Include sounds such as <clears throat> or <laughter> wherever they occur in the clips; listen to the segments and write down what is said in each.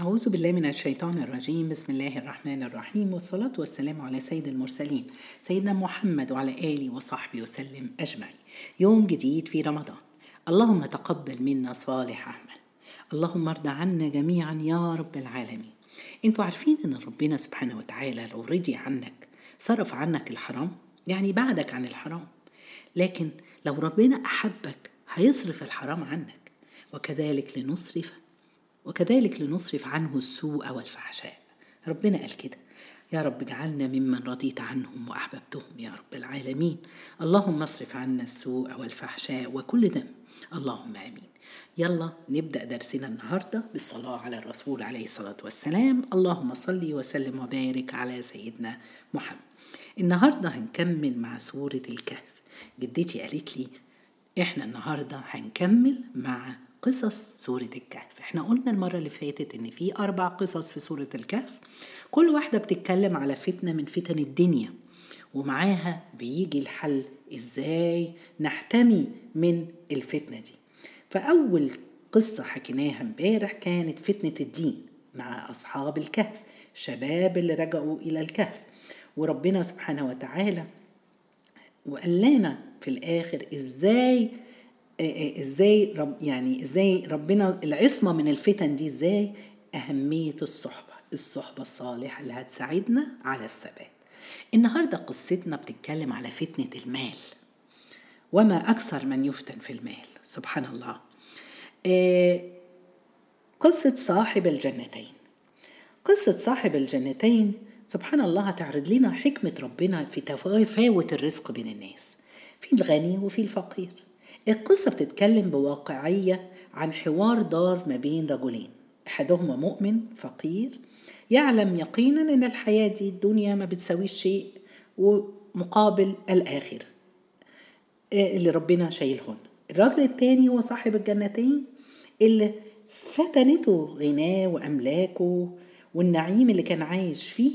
أعوذ بالله من الشيطان الرجيم. بسم الله الرحمن الرحيم. والصلاة والسلام على سيد المرسلين سيدنا محمد وعلى آله وصحبه وسلم أجمعين. يوم جديد في رمضان. اللهم تقبل منا صالح أعمال اللهم ارضى عنا جميعا يا رب العالمين. أنتوا عارفين إن ربنا سبحانه وتعالى لو رضي عنك صرف عنك الحرام يعني بعدك عن الحرام. لكن لو ربنا أحبك هيصرف الحرام عنك. وكذلك لنصرف وكذلك لنصرف عنه السوء والفحشاء. ربنا قال كده. يا رب اجعلنا ممن رضيت عنهم وأحببتهم يا رب العالمين. اللهم اصرف عنا السوء والفحشاء وكل ذنب. اللهم آمين. يلا نبدأ درسنا النهاردة بالصلاة على الرسول عليه الصلاة والسلام. اللهم صل وسلم وبارك على سيدنا محمد. النهاردة هنكمل مع سورة الكهف. جدتي قالت لي إحنا النهاردة هنكمل مع قصص سورة الكهف. إحنا قلنا المرة اللي فاتت إن في أربع قصص في سورة الكهف. كل واحدة بتتكلم على فتنة من فتن الدنيا ومعاها بيجي الحل إزاي نحتمي من الفتنة دي. فأول قصة حكيناها امبارح كانت فتنة الدين مع أصحاب الكهف شباب اللي رجعوا إلى الكهف. وربنا سبحانه وتعالى وقال لنا في الآخر إزاي إزاي رب يعني إزاي ربنا العصمة من الفتن دي إزاي أهمية الصحبة الصحبة الصالحة اللي هتساعدنا على الثبات. النهارده قصتنا بتتكلم على فتنة المال وما أكثر من يفتن في المال سبحان الله. آه قصة صاحب الجنتين. قصة صاحب الجنتين سبحان الله هتعرض لنا حكمة ربنا في تفاوت الرزق بين الناس في الغني وفي الفقير. القصة بتتكلم بواقعية عن حوار دار ما بين رجلين. أحدهما مؤمن فقير يعلم يقينا أن الحياة دي الدنيا ما بتساويش شيء ومقابل الآخر. اللي ربنا شايلهن الراجل التاني هو صاحب الجنتين اللي فتنته غناه وأملاكه والنعيم اللي كان عايش فيه.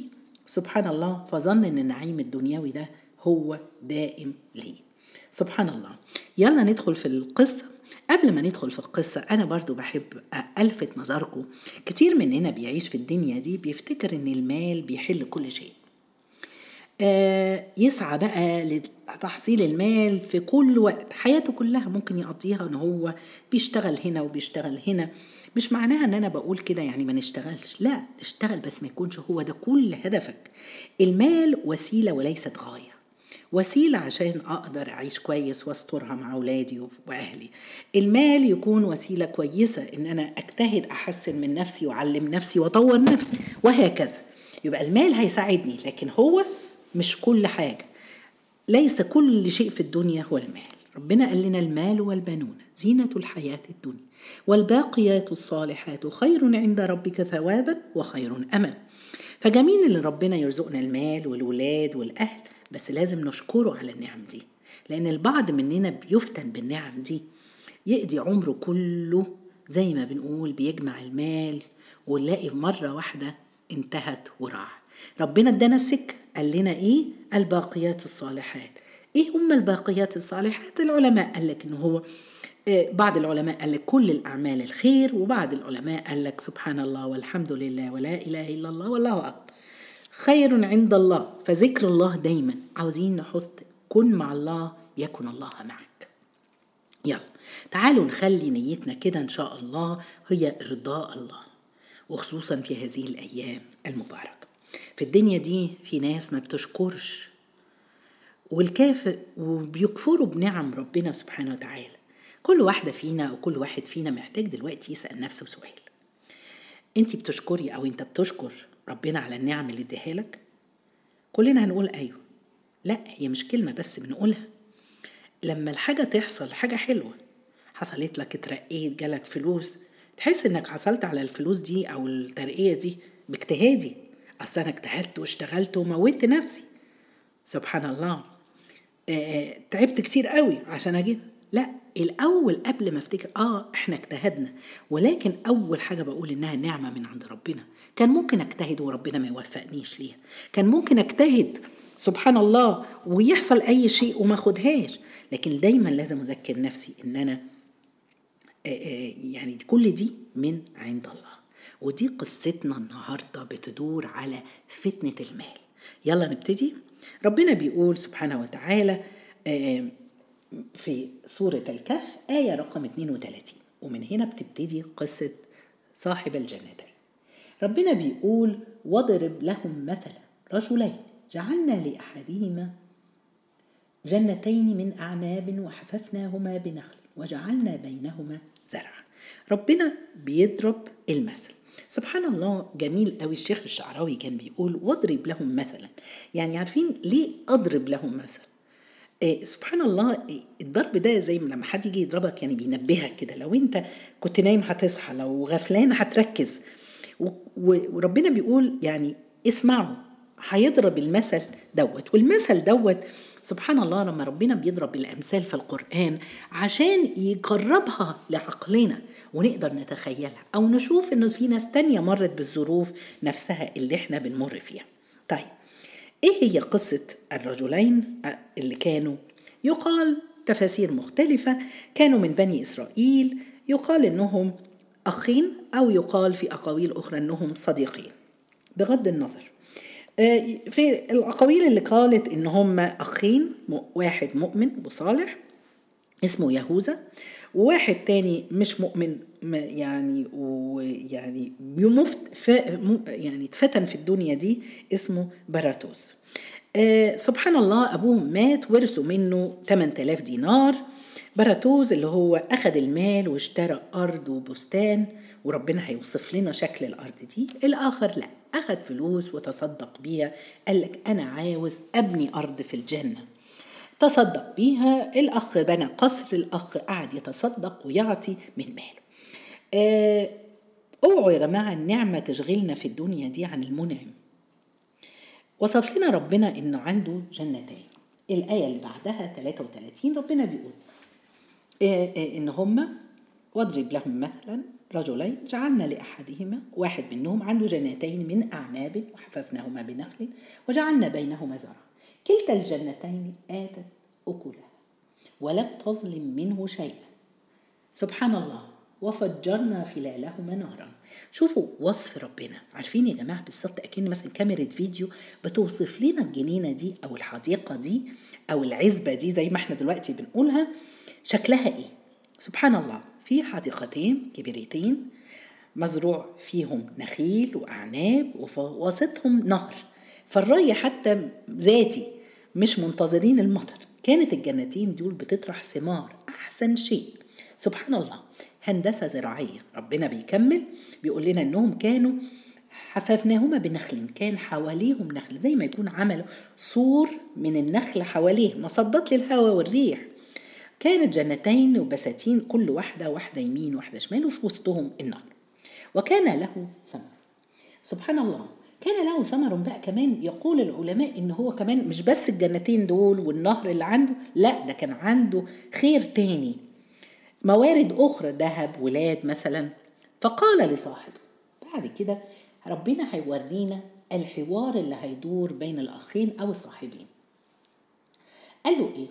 سبحان الله فظن أن النعيم الدنيوي ده هو دائم ليه. سبحان الله. يلا ندخل في القصة. قبل ما ندخل في القصة أنا برضو بحب ألفت نظركم. كتير مننا بيعيش في الدنيا دي بيفتكر إن المال بيحل كل شيء. آه يسعى بقى لتحصيل المال في كل وقت. حياته كلها ممكن يقضيها إن هو بيشتغل هنا وبيشتغل هنا. مش معناها إن أنا بقول كده يعني ما نشتغلش. لا نشتغل بس ما يكونش هو ده كل هدفك. المال وسيلة وليست غاية. وسيلة عشان أقدر أعيش كويس وأسترها مع أولادي وأهلي. المال يكون وسيلة كويسة إن أنا أجتهد أحسن من نفسي وأعلم نفسي وأطور نفسي وهكذا. يبقى المال هيساعدني لكن هو مش كل حاجة. ليس كل شيء في الدنيا هو المال. ربنا قال لنا المال والبنون زينة الحياة الدنيا. والباقيات الصالحات خير عند ربك ثوابا وخير أمل فجميل اللي ربنا يرزقنا المال والولاد والأهل. بس لازم نشكره على النعم دي. لأن البعض مننا بيفتن بالنعم دي. يقضي عمره كله زي ما بنقول بيجمع المال ونلاقي مرة واحدة انتهت وراح ربنا ادانا السكة قال لنا إيه؟ الباقيات الصالحات. إيه هم الباقيات الصالحات؟ العلماء. قال لك إن هو بعض العلماء قال لك كل الأعمال الخير وبعض العلماء قال لك سبحان الله والحمد لله ولا إله إلا الله والله أكبر. خير عند الله. فذكر الله دايما. عاوزين نحط كن مع الله يكن الله معك. يلا. تعالوا نخلي نيتنا كده إن شاء الله. هي ارضاء الله. وخصوصا في هذه الأيام المباركة. في الدنيا دي في ناس ما بتشكرش. والكافر وبيكفروا بنعم ربنا سبحانه وتعالى. كل واحدة فينا أو كل واحد فينا محتاج دلوقتي يسأل نفسه سؤال. انت بتشكري أو انت بتشكر؟ ربنا على النعم اللي اديها لك. كلنا هنقول أيوه. لا هي مش كلمة بس بنقولها. لما الحاجة تحصل حاجة حلوة. حصلت لك اترقيت جالك فلوس. تحس إنك حصلت على الفلوس دي أو الترقية دي باجتهادي. أصل أنا اجتهدت واشتغلت وموتت نفسي. سبحان الله. آه تعبت كتير قوي عشان أجيب. لا الأول قبل ما أفتكر آه إحنا اجتهدنا. ولكن أول حاجة بقول إنها نعمة من عند ربنا. كان ممكن أجتهد وربنا ما يوفقنيش ليها. كان ممكن أجتهد سبحان الله ويحصل أي شيء وما أخدهاش. لكن دايما لازم أذكر نفسي إن أنا يعني كل دي من عند الله. ودي قصتنا النهاردة بتدور على فتنة المال. يلا نبتدي. ربنا بيقول سبحانه وتعالى في سورة الكهف آية رقم 32 ومن هنا بتبتدي قصة صاحب الجنتين ربنا بيقول واضرب لهم مثلا رجلين جعلنا لأحدهما جنتين من أعناب وحففناهما بنخل وجعلنا بينهما زرعا. ربنا بيضرب المثل. سبحان الله جميل قوي الشيخ الشعراوي كان بيقول واضرب لهم مثلا. يعني عارفين ليه أضرب لهم مثلا سبحان الله الضرب ده زي ما لما حد يجي يضربك يعني بينبهك كده. لو انت كنت نايم هتصحى لو غفلان هتركز. وربنا بيقول يعني اسمعوا هيضرب المثل دوت. والمثل دوت سبحان الله لما ربنا بيضرب الأمثال في القرآن عشان يقربها لعقلنا ونقدر نتخيلها أو نشوف إنه في ناس تانية مرت بالظروف نفسها اللي إحنا بنمر فيها. طيب إيه هي قصة الرجلين اللي كانوا؟ يقال تفاسير مختلفة كانوا من بني إسرائيل يقال إنهم أخين أو يقال في أقاويل أخرى إنهم صديقين. بغض النظر آه، في الأقاويل اللي قالت إن هم أخين واحد مؤمن وصالح اسمه يهوذا وواحد تاني مش مؤمن يعني ويعني يمفت يعني اتفتن في الدنيا دي اسمه براتوس. آه سبحان الله أبوه مات ورثوا منه 8000 دينار. براتوز اللي هو أخذ المال واشترى أرض وبستان وربنا هيوصف لنا شكل الأرض دي. الآخر لا أخذ فلوس وتصدق بيها قال لك أنا عاوز أبني أرض في الجنة. تصدق بيها الأخ بنى قصر الأخ قعد يتصدق ويعطي من ماله. آه، أوعوا يا جماعة النعمة تشغلنا في الدنيا دي عن المنعم. وصف لنا ربنا إنه عنده جنتين. الآية اللي بعدها 33 ربنا بيقول آه، آه، إن هما واضرب لهم مثلا رجلين جعلنا لأحدهما واحد منهم عنده جنتين من أعناب وحففناهما بنخل وجعلنا بينهما زرعا كلتا الجنتين آتت أكلها ولم تظلم منه شيئا. سبحان الله. وفجرنا خلالهما نارا. شوفوا وصف ربنا. عارفين يا جماعة بالظبط أكن مثلا كاميرا فيديو بتوصف لنا الجنينة دي أو الحديقة دي أو العزبة دي زي ما إحنا دلوقتي بنقولها شكلها إيه؟ سبحان الله في حديقتين كبيرتين مزروع فيهم نخيل وأعناب وفي وسطهم نهر. فالري حتى ذاتي مش منتظرين المطر. كانت الجنتين دول بتطرح ثمار أحسن شيء. سبحان الله. هندسة زراعية. ربنا بيكمل بيقول لنا إنهم كانوا حففناهما بنخل كان حواليهم نخل زي ما يكون عملوا سور من النخل حواليه مصدات للهواء والريح. كانت جنتين وبساتين كل واحدة واحدة يمين واحدة شمال وفي وسطهم النهر. وكان له ثمر. سبحان الله. كان له ثمر بقى كمان يقول العلماء إن هو كمان مش بس الجنتين دول والنهر اللي عنده لا ده كان عنده خير تاني. موارد أخرى ذهب ولاد مثلا. فقال لصاحبه بعد كده ربنا هيورينا الحوار اللي هيدور بين الأخين أو الصاحبين. قال له إيه؟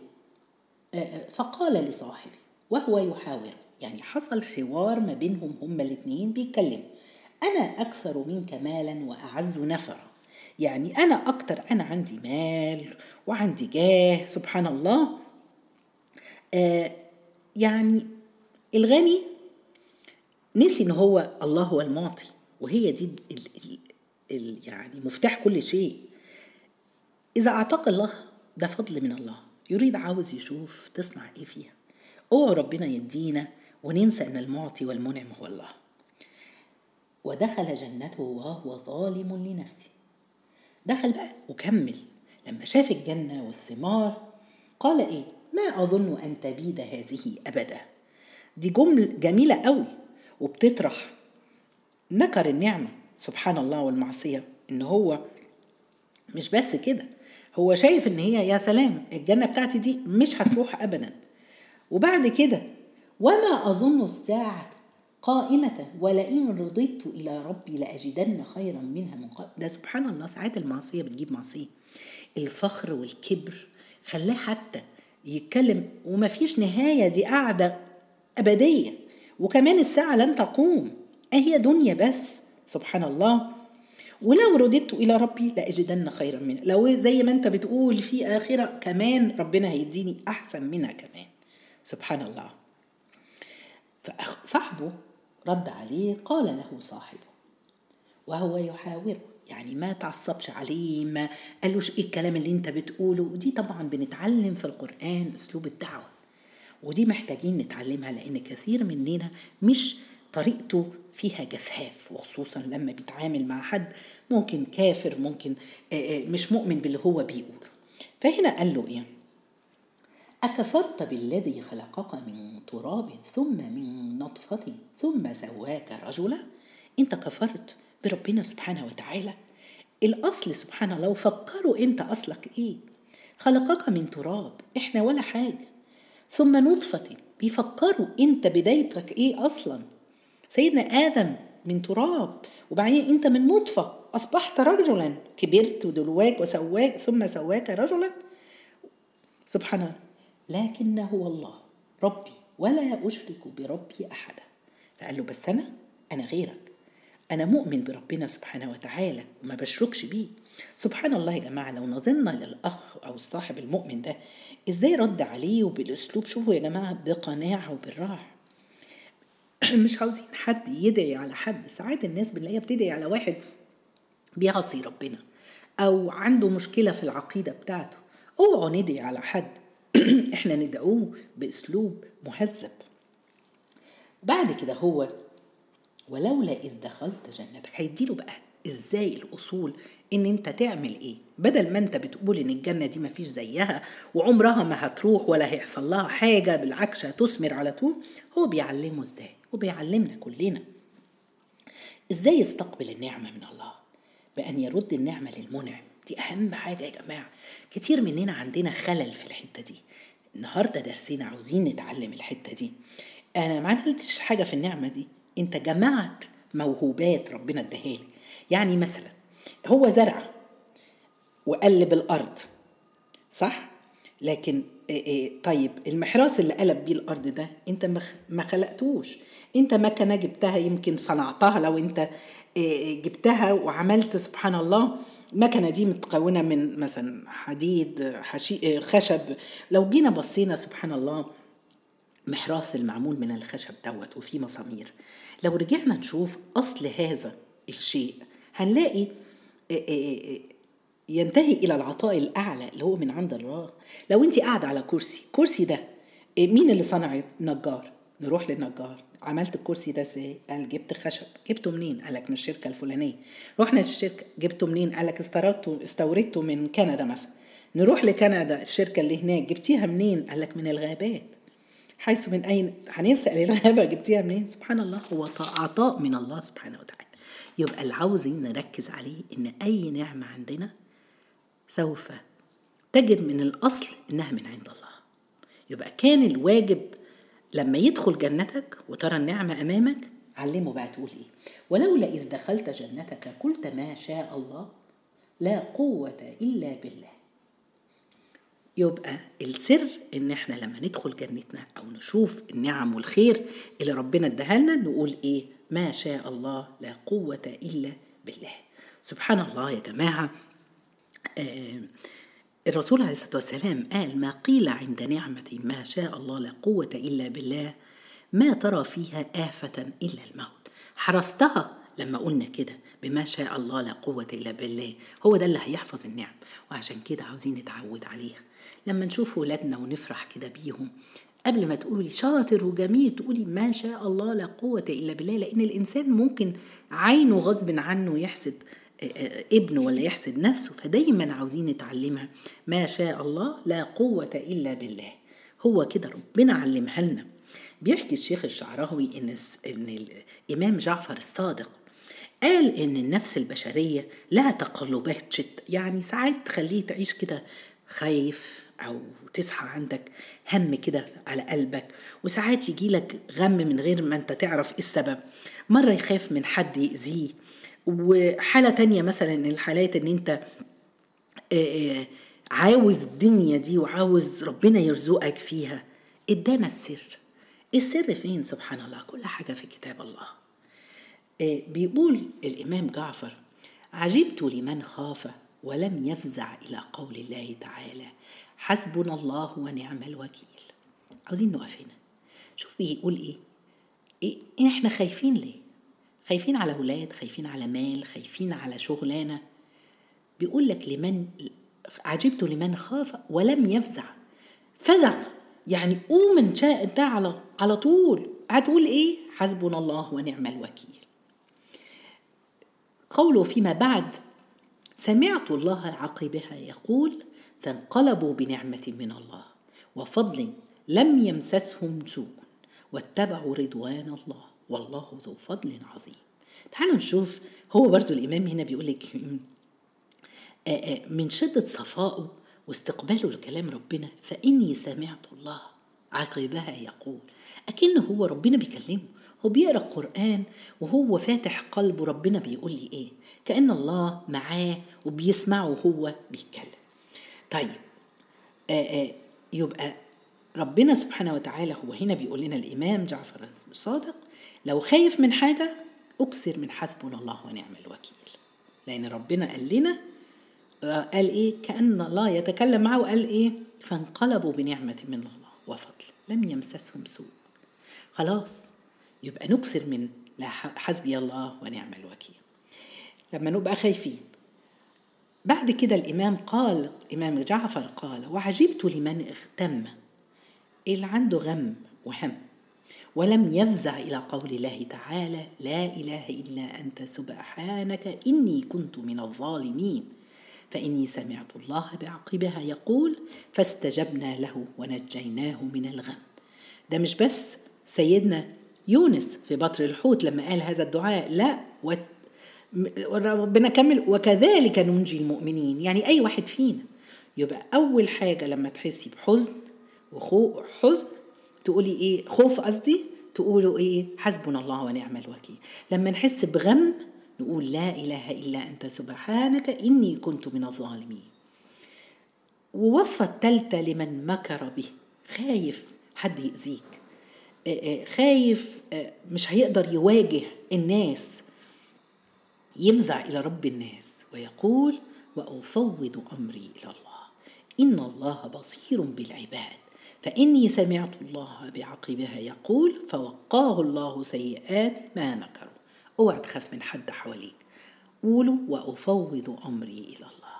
فقال لصاحبه وهو يحاور يعني حصل حوار ما بينهم هما الاثنين بيتكلموا. أنا أكثر منك مالا وأعز نفرا. يعني أنا أكتر أنا عندي مال وعندي جاه سبحان الله. آه يعني الغني نسي إن هو الله هو المعطي وهي دي ال ال ال يعني مفتاح كل شيء. إذا أعتق الله ده فضل من الله. يريد عاوز يشوف تصنع إيه فيها؟ اوعوا ربنا يدينا وننسى إن المعطي والمنعم هو الله. ودخل جنته وهو ظالم لنفسه. دخل بقى وكمل. لما شاف الجنة والثمار قال إيه؟ ما أظن أن تبيد هذه أبدا. دي جمل جميلة قوي وبتطرح نكر النعمة سبحان الله والمعصية إن هو مش بس كده هو شايف إن هي يا سلام الجنة بتاعتي دي مش هتروح ابدا. وبعد كده وما أظن الساعة قائمة ولئن رضيت إلى ربي لأجدن خيرا منها من قبل. ده سبحان الله ساعات المعصية بتجيب معصية. الفخر والكبر خلاه حتى يتكلم وما فيش نهاية دي قاعدة أبدية. وكمان الساعة لن تقوم. أهي دنيا بس. سبحان الله. ولو رددت إلى ربي لأجدن خيرا منه. لو زي ما أنت بتقول في آخرة كمان ربنا هيديني أحسن منها كمان. سبحان الله. فصاحبه رد عليه قال له صاحبه. وهو يحاوره. يعني ما تعصبش عليه ما قالوش إيه الكلام اللي أنت بتقوله. ودي طبعا بنتعلم في القرآن أسلوب الدعوة. ودي محتاجين نتعلمها لأن كثير مننا مش طريقته فيها جفاف وخصوصا لما بيتعامل مع حد ممكن كافر ممكن مش مؤمن باللي هو بيقوله. فهنا قال له إيه؟ أكفرت بالذي خلقك من تراب ثم من نطفة ثم سواك رجلا؟ أنت كفرت بربنا سبحانه وتعالى؟ الأصل سبحان الله وفكروا أنت أصلك إيه؟ خلقك من تراب إحنا ولا حاجة. ثم نطفة. بيفكروا أنت بدايتك إيه أصلا؟ سيدنا آدم من تراب وبعدين أنت من نطفة. أصبحت رجلا. كبرت ودلواك وسواك ثم سواك رجلا. سبحان الله. لكنه الله. ربي. ولا أشرك بربي أحدا. فقال له بس أنا أنا غيرك. أنا مؤمن بربنا سبحانه وتعالى وما بشركش بيه. سبحان الله يا جماعة لو نظرنا للأخ أو الصاحب المؤمن ده إزاي رد عليه وبالأسلوب؟ شوفوا يا جماعة بقناعة وبالراحة. <clears throat> مش عاوزين حد يدعي على حد. ساعات الناس بنلاقيها بتدعي على واحد بيعصي ربنا أو عنده مشكلة في العقيدة بتاعته. أوعوا ندعي على حد. <clears throat> إحنا ندعوه بأسلوب مهذب. بعد كده هو ولولا إذ دخلت جنتك هيديله بقى إزاي الاصول ان انت تعمل إيه؟ بدل ما انت بتقول ان الجنة دي مفيش زيها وعمرها ما هتروح ولا هيحصل لها حاجة بالعكس هتثمر على طول هو بيعلمه إزاي؟ وبيعلمنا كلنا. إزاي يستقبل النعمة من الله؟ بأن يرد النعمة للمنعم دي أهم حاجة يا جماعة. كتير مننا عندنا خلل في الحتة دي. النهارده درسنا عاوزين نتعلم الحتة دي. أنا ما عملتش حاجة في النعمة دي. انت جمعت موهوبات ربنا اداها يعني مثلا هو زرع وقلب الأرض صح؟ لكن طيب المحراث اللي قلب بيه الأرض ده أنت ما خلقتوش. أنت مكنه جبتها يمكن صنعتها لو أنت جبتها وعملت سبحان الله. المكنه دي متكونة من مثلا حديد حشي خشب. لو جينا بصينا سبحان الله محراث المعمول من الخشب دوت وفيه مسامير. لو رجعنا نشوف أصل هذا الشيء هنلاقي ينتهي إلى العطاء الأعلى اللي هو من عند الله لو انت قاعدة على كرسي كرسي ده مين اللي صنعه نجار نروح للنجار عملت الكرسي ده إزاي؟ قال جبت خشب جبته منين؟ قال لك من الشركة الفلانية رحنا للشركة جبته منين؟ قال لك استوردته استوردته من كندا مثلا نروح لكندا الشركة اللي هناك جبتيها منين؟ قال لك من الغابات حيث من أين هنسال الغابة جبتيها منين؟ سبحان الله هو عطاء من الله سبحانه وتعالى يبقى اللي عاوزين نركز عليه إن أي نعمة عندنا سوف تجد من الأصل إنها من عند الله. يبقى كان الواجب لما يدخل جنتك وترى النعمة أمامك علمه بقى تقول إيه؟ ولولا إذ دخلت جنتك قلت ما شاء الله لا قوة إلا بالله. يبقى السر إن إحنا لما ندخل جنتنا أو نشوف النعم والخير اللي ربنا اداها لنا نقول إيه؟ ما شاء الله لا قوة إلا بالله. سبحان الله يا جماعة. آه الرسول عليه الصلاة والسلام قال ما قيل عند نعمة ما شاء الله لا قوة إلا بالله ما ترى فيها آفة إلا الموت. حرستها لما قلنا كده بما شاء الله لا قوة إلا بالله. هو ده اللي هيحفظ النعم وعشان كده عاوزين نتعود عليها. لما نشوف ولادنا ونفرح كده بيهم قبل ما تقولي شاطر وجميل تقولي ما شاء الله لا قوة إلا بالله لأن الإنسان ممكن عينه غصب عنه يحسد ابنه ولا يحسد نفسه فدايما عاوزين نتعلمها. ما شاء الله لا قوة إلا بالله. هو كده ربنا علمها لنا. بيحكي الشيخ الشعراوي إن, إن الإمام جعفر الصادق قال إن النفس البشرية لها تقلبات شت يعني ساعات تخليه تعيش كده خايف أو تصحى عندك هم كده على قلبك وساعات يجي لك غم من غير ما أنت تعرف إيه السبب. مرة يخاف من حد يأذيه. وحالة تانية مثلا الحالات إن أنت عاوز الدنيا دي وعاوز ربنا يرزقك فيها. إدانا السر. السر فين؟ سبحان الله. كل حاجة في كتاب الله. بيقول الإمام جعفر عجبت لمن خاف ولم يفزع إلى قول الله تعالى. حسبنا الله ونعم الوكيل. عاوزين نقف هنا. شوف بيقول إيه, إيه إحنا خايفين ليه؟ خايفين على ولاد خايفين على مال خايفين على شغلانة. بيقول لك لمن عجبت لمن خاف ولم يفزع. فزع. يعني قوم أنت على على طول. هتقول إيه؟ حسبنا الله ونعم الوكيل. قوله فيما بعد سمعت الله عقبها يقول فانقلبوا بنعمة من الله وفضل لم يمسسهم سوء واتبعوا رضوان الله والله ذو فضل عظيم. تعالوا نشوف هو برضو الإمام هنا بيقول لك من شدة صفائه واستقباله لكلام ربنا فإني سمعت الله. عقبها يقول أكن هو ربنا بيكلمه هو بيقرأ القرآن وهو فاتح قلبه ربنا بيقول لي إيه؟ كأن الله معاه وبيسمعه وهو بيتكلم. طيب آآ آآ يبقى ربنا سبحانه وتعالى هو هنا بيقول لنا الإمام جعفر الصادق لو خايف من حاجة أكثر من حسبنا الله ونعم الوكيل. لأن ربنا قال لنا قال إيه؟ كأن الله يتكلم معه وقال إيه؟ فانقلبوا بنعمة من الله وفضل لم يمسسهم سوء. خلاص يبقى نكثر من حسبي الله ونعم الوكيل. لما نبقى خايفين بعد كده الإمام قال إمام جعفر قال وعجبت لمن اغتم اللي عنده غم وهم ولم يفزع إلى قول الله تعالى لا إله إلا أنت سبحانك إني كنت من الظالمين فإني سمعت الله بعقبها يقول فاستجبنا له ونجيناه من الغم. ده مش بس سيدنا يونس في بطر الحوت لما قال هذا الدعاء لا ربنا كمل وكذلك ننجي المؤمنين. يعني أي واحد فينا يبقى أول حاجة لما تحسي بحزن وخوف حزن تقولي إيه؟ خوف قصدي؟ تقولوا إيه؟ حسبنا الله ونعم الوكيل. لما نحس بغم نقول لا إله إلا أنت سبحانك إني كنت من الظالمين. ووصفة الثالثة لمن مكر به. خايف حد يأذيك. خايف مش هيقدر يواجه الناس يفزع إلى رب الناس ويقول وأفوض أمري إلى الله. إن الله بصير بالعباد. فإني سمعت الله بعقبها يقول فوقاه الله سيئات ما مكروا. أوعى تخاف من حد حواليك. قولوا وأفوض أمري إلى الله.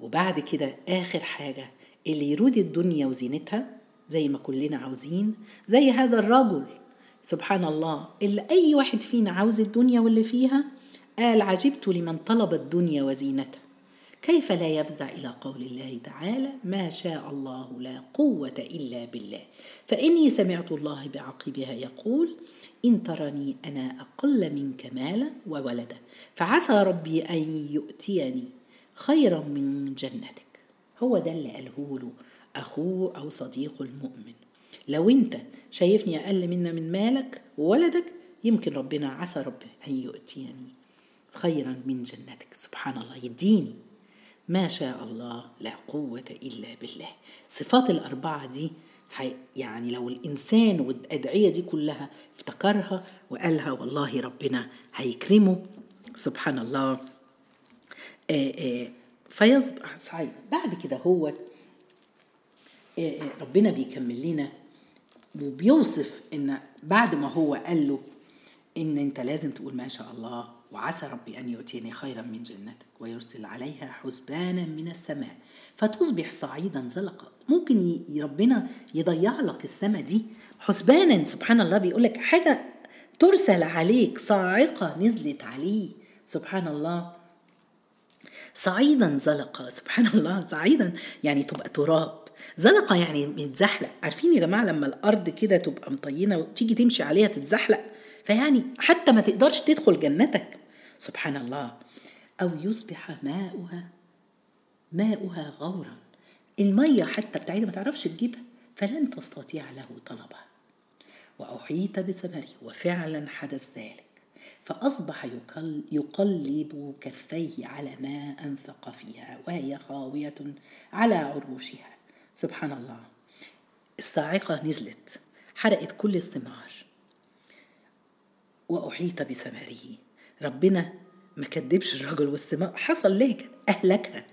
وبعد كده آخر حاجة اللي يريد الدنيا وزينتها زي ما كلنا عاوزين زي هذا الرجل. سبحان الله اللي أي واحد فينا عاوز الدنيا واللي فيها قال عجبت لمن طلب الدنيا وزينتها. كيف لا يفزع إلى قول الله تعالى ما شاء الله لا قوة إلا بالله. فإني سمعت الله بعقبها يقول إن ترني أنا أقل منك مالا وولدا. فعسى ربي أن يؤتيني خيرا من جنتك. هو ده اللي قاله له أخوه أو صديقه المؤمن. لو أنت شايفني أقل منا من مالك وولدك يمكن ربنا عسى ربي أن يؤتيني خيرا من جنتك. سبحان الله يديني. ما شاء الله لا قوة إلا بالله. صفات الأربعة دي يعني لو الإنسان والأدعية دي كلها افتكرها وقالها والله ربنا هيكرمه. سبحان الله. آآ آآ فيصبح سعيد بعد كده هو ربنا بيكمل لنا وبيوصف إن بعد ما هو قال له إن أنت لازم تقول ما شاء الله وعسى ربي أن يؤتيني خيرا من جنتك ويرسل عليها حسبانا من السماء. فتصبح صعيدا زلقا. ممكن ربنا يضيع لك السماء دي حسبانا. سبحان الله بيقول لك حاجة ترسل عليك صاعقة نزلت عليه. سبحان الله. صعيدا زلقا سبحان الله صعيدا. يعني تبقى تراب. زلقة يعني متزحلق. عارفين يا جماعة لما الأرض كده تبقى مطينة وتيجي تمشي عليها تتزحلق؟ فيعني حتى ما تقدرش تدخل جنتك. سبحان الله. أو يصبح ماؤها ماؤها غورا. المية حتى بتاعتها ما تعرفش تجيبها فلن تستطيع له طلبها. وأحيط بثمره وفعلا حدث ذلك. فأصبح يقلب كفيه على ما أنفق فيها وهي خاوية على عروشها. سبحان الله. الصاعقة نزلت. حرقت كل الثمار. وأحيط بثمره ربنا ما كدبش الرجل والسماء حصل ليه أهلكها.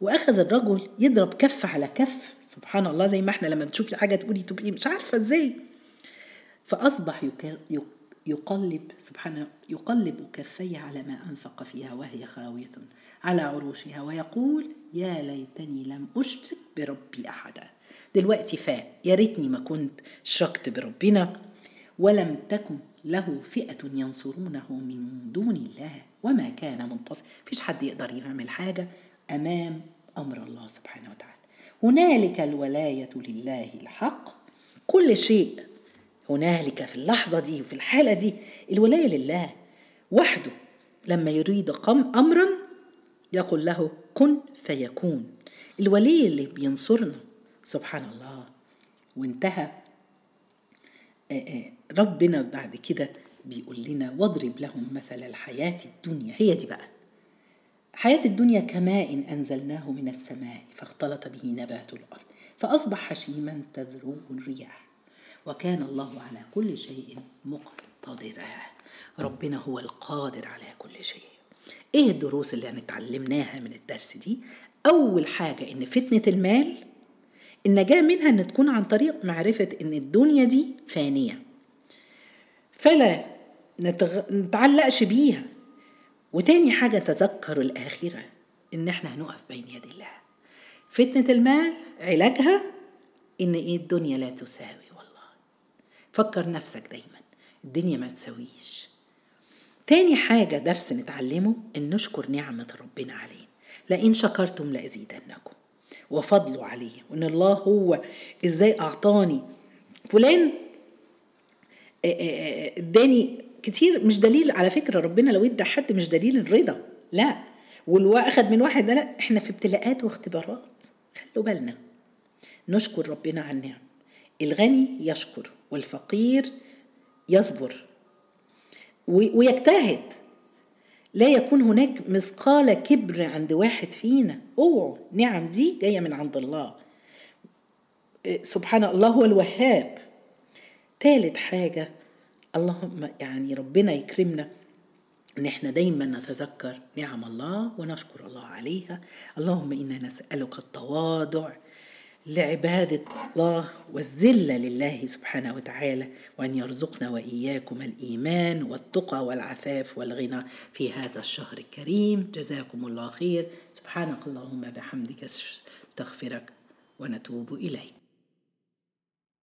وأخذ الرجل يضرب كف على كف. سبحان الله زي ما إحنا لما بتشوفي حاجة تقولي تبقي مش عارفة إزاي. فأصبح يقلب سبحانه يقلب كفيه على ما أنفق فيها وهي خاوية على عروشها ويقول يا ليتني لم أشرك بربي أحدا. دلوقتي فاء يا ريتني ما كنت شركت بربنا ولم تكن له فئة ينصرونه من دون الله وما كان منتصر. فيش حد يقدر يعمل حاجة أمام أمر الله سبحانه وتعالى. هنالك الولاية لله الحق. كل شيء هنالك في اللحظة دي وفي الحالة دي الولاية لله وحده. لما يريد قم امرا يقول له كن فيكون. الولي اللي بينصرنا. سبحان الله. وانتهى. ربنا بعد كده بيقول لنا واضرب لهم مثل الحياة الدنيا. هي دي بقى. حياة الدنيا كماء أنزلناه من السماء فاختلط به نبات الأرض فأصبح هشيما تذروه الرياح. وكان الله على كل شيء مقتدرا. ربنا هو القادر على كل شيء. إيه الدروس اللي هنتعلمناها من الدرس دي؟ أول حاجة إن فتنة المال النجاه منها إن تكون عن طريق معرفة إن الدنيا دي فانية. فلا نتغ... نتعلقش بيها. وتاني حاجة تذكروا الآخرة إن إحنا هنقف بين يدي الله. فتنة المال علاجها إن إيه الدنيا لا تساوي. فكر نفسك دايما. الدنيا ما تساويش. تاني حاجة درس نتعلمه إن نشكر نعمة ربنا علينا لئن شكرتم لأزيدنكم. وفضله عليه. وإن الله هو إزاي أعطاني فلان اداني كتير. مش دليل على فكرة ربنا لو ادى حد مش دليل الرضا. لا. واللي أخد من واحد ده لا. إحنا في ابتلاءات واختبارات. خلوا بالنا. نشكر ربنا على النعم. الغني يشكر. والفقير يصبر ويجتهد. لا يكون هناك مثقال كبر عند واحد فينا. اوعوا نعم دي جاية من عند الله. سبحان الله هو الوهاب. ثالث حاجة اللهم يعني ربنا يكرمنا. ان إحنا دايما نتذكر نعم الله ونشكر الله عليها. اللهم إنا نسألك التواضع لعبادة الله والذلة لله سبحانه وتعالى وأن يرزقنا وإياكم الإيمان والتقى والعفاف والغنى في هذا الشهر الكريم. جزاكم الله خير. سبحانك اللهم بحمدك أستغفرك ونتوب إليك.